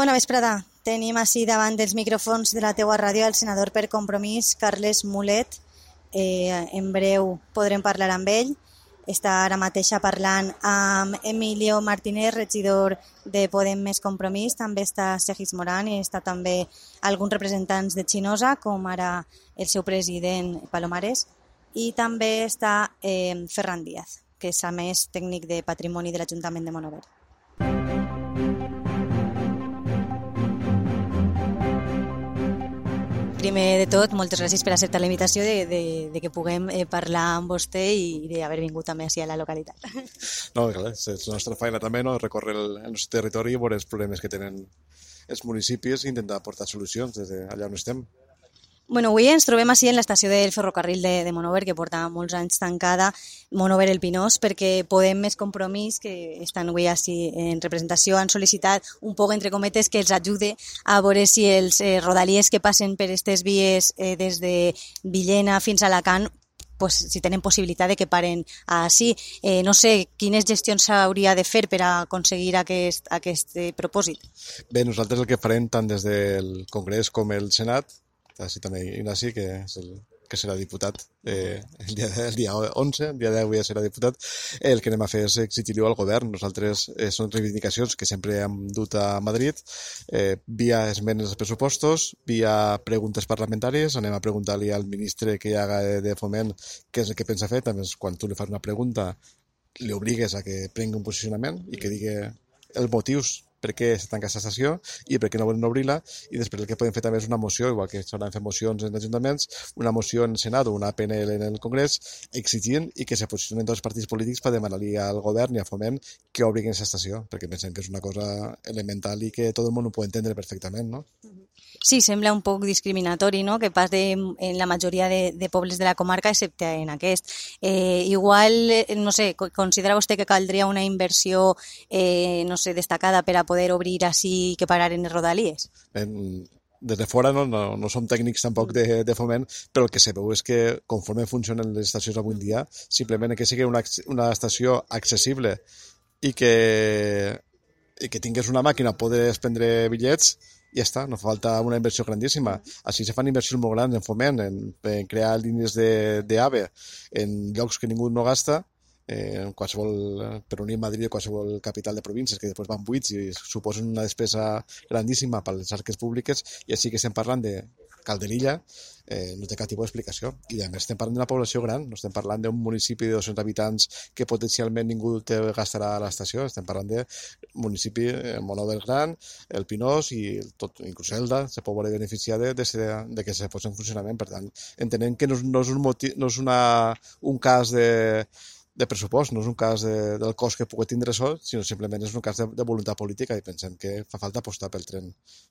Bona vesprada. Tenim així davant dels micròfons de la teua ràdio el senador per compromís, Carles Mulet. Eh, en breu podrem parlar amb ell. Està ara mateix parlant amb Emilio Martínez, regidor de Podem Més Compromís. També està Segis Moran i està també alguns representants de Xinosa, com ara el seu president Palomares. I també està eh, Ferran Díaz, que és a més tècnic de patrimoni de l'Ajuntament de Monover. Primer de tot, moltes gràcies per acceptar la invitació de, de, de que puguem eh, parlar amb vostè i d'haver vingut també així a la localitat. No, clar, és la nostra feina també, no? recórrer el, el nostre territori i veure els problemes que tenen els municipis i intentar aportar solucions des d'allà on estem. Bueno, avui ens trobem així en l'estació del ferrocarril de, de Monover, que porta molts anys tancada, Monover el Pinós, perquè Podem Més Compromís, que estan avui així en representació, han sol·licitat un poc, entre cometes, que els ajude a veure si els eh, rodalies que passen per aquestes vies eh, des de Villena fins a Alacant pues, si tenen possibilitat de que paren així. Eh, no sé quines gestions s'hauria de fer per aconseguir aquest, aquest eh, propòsit. Bé, nosaltres el que farem tant des del Congrés com el Senat així també Ignasi, que és el que serà diputat eh, el, dia, el dia 11, el dia 10 ja serà diputat, el que anem a fer és exigir-ho al govern. Nosaltres eh, són reivindicacions que sempre hem dut a Madrid, eh, via esmenes als pressupostos, via preguntes parlamentàries, anem a preguntar-li al ministre que hi haga de foment què és el que pensa fer, també quan tu li fas una pregunta li obligues a que prengui un posicionament i que digui els motius per què s'ha tancat aquesta estació i per què no volen obrir-la i després el que podem fer també és una moció, igual que s'hauran fet mocions en ajuntaments, una moció en Senat o una PNL en el Congrés exigint i que se posicionen tots els partits polítics per demanar-li al govern i a Foment que obrin aquesta estació, perquè pensem que és una cosa elemental i que tot el món ho pot entendre perfectament, no? Sí, sembla un poc discriminatori, no?, que pas de, en la majoria de, de pobles de la comarca, excepte en aquest. Eh, igual, eh, no sé, considera vostè que caldria una inversió, eh, no sé, destacada per a poder obrir així que parar en les rodalies? En, des de fora no, no, no som tècnics tampoc de, de foment, però el que se veu és que conforme funcionen les estacions avui dia, simplement que sigui una, una estació accessible i que, i que tingués una màquina a poder prendre bitllets, i ja està, no fa falta una inversió grandíssima. Així se fan inversions molt grans en foment, en, en crear línies d'AVE en llocs que ningú no gasta, eh, en qualsevol, per unir Madrid a qualsevol capital de províncies que després van buits i suposen una despesa grandíssima per les arques públiques i així que estem parlant de Calderilla eh, no té cap tipus d'explicació. I a més estem parlant d'una població gran, no estem parlant d'un municipi de 200 habitants que potencialment ningú té gastarà a l'estació, estem parlant de municipi eh, Monover gran, el Pinós i tot, inclús Elda se pot veure beneficiar de, de, de que se posi en funcionament. Per tant, entenem que no, no és, un, motiu, no és una, un cas de, de pressupost, no és un cas de, del cost que pugui tindre això, sinó simplement és un cas de, de voluntat política i pensem que fa falta apostar pel tren,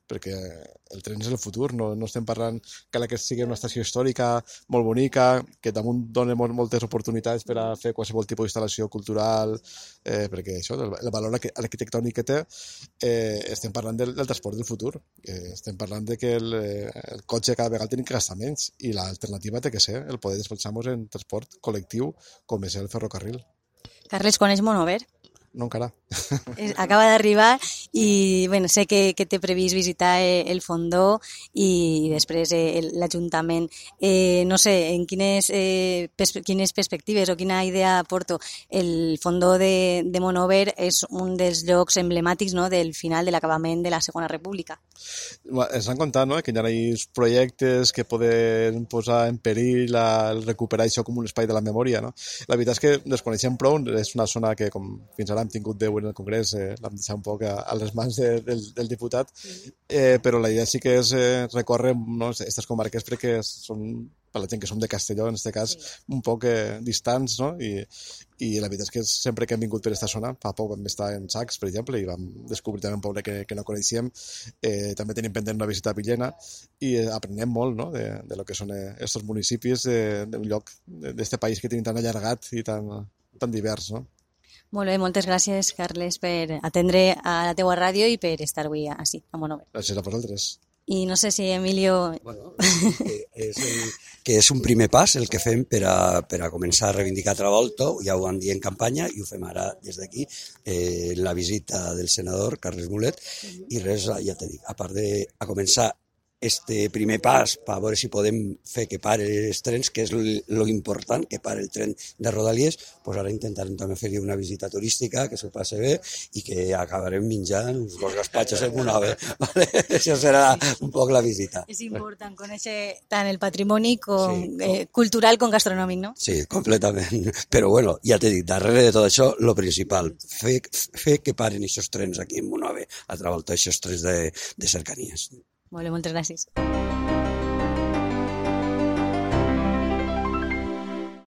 perquè el tren és el futur, no, no estem parlant que que sigui una estació històrica molt bonica, que damunt dona molt, moltes oportunitats per a fer qualsevol tipus d'instal·lació cultural, eh, perquè això, el, el valor arquitectònic que té, eh, estem parlant del, del transport del futur, eh, estem parlant de que el, eh, el cotxe cada vegada tenim que gastar menys i l'alternativa té que ser el poder desplaçar-nos en transport col·lectiu com és el ferrocarril ferrocarril. Carles, coneix Monover? No encara. Eh, acaba d'arribar i bueno, sé que, que té previst visitar eh, el fondó i després eh, l'Ajuntament. Eh, no sé, en quines, eh, quines perspectives o quina idea porto. El fondó de, de Monover és un dels llocs emblemàtics no?, del final de l'acabament de la Segona República. Ens han contat no? que hi ha projectes que poden posar en perill la, el recuperar això com un espai de la memòria. No? La veritat és que desconeixem prou, és una zona que com fins ara hem tingut 10 veuen el Congrés, eh, l'hem deixat un poc a, a les mans de, del, del diputat, eh, però la idea sí que és eh, recórrer no, aquestes comarques perquè són per la gent que som de Castelló, en aquest cas, sí. un poc eh, distants, no? I, I la veritat és que sempre que hem vingut per aquesta zona, fa poc vam estar en Sacs, per exemple, i vam descobrir també un poble que, que no coneixíem, eh, també tenim pendent una visita a Villena, i eh, aprenem molt no? de, de lo que són aquests eh, municipis eh, d'un lloc, d'aquest país que tenim tan allargat i tan, tan divers, no? Molt bé, moltes gràcies, Carles, per atendre a la teua ràdio i per estar avui així, a Monover. Gràcies a vosaltres. I no sé si Emilio... Bueno, que és, el, que és un primer pas el que fem per a, per a començar a reivindicar Travolta, ja ho vam dir en campanya i ho fem ara des d'aquí, eh, la visita del senador Carles Mulet, i res, ja te dic, a part de a començar este primer pas per veure si podem fer que pare els trens, que és lo important, que pare el tren de Rodalies, pues ara intentarem també fer-hi una visita turística, que s'ho passe bé i que acabarem menjant uns dos gaspatxos en una ave. ¿vale? Això serà un poc la visita. És important conèixer tant el patrimoni com, sí, eh, cultural com gastronòmic, no? Sí, completament. Però bueno, ja t'he dit, darrere de tot això, lo principal, fer, fer que paren aquests trens aquí en Monove, a través d'aquests trens de, de cercanies. Molt bé, moltes gràcies.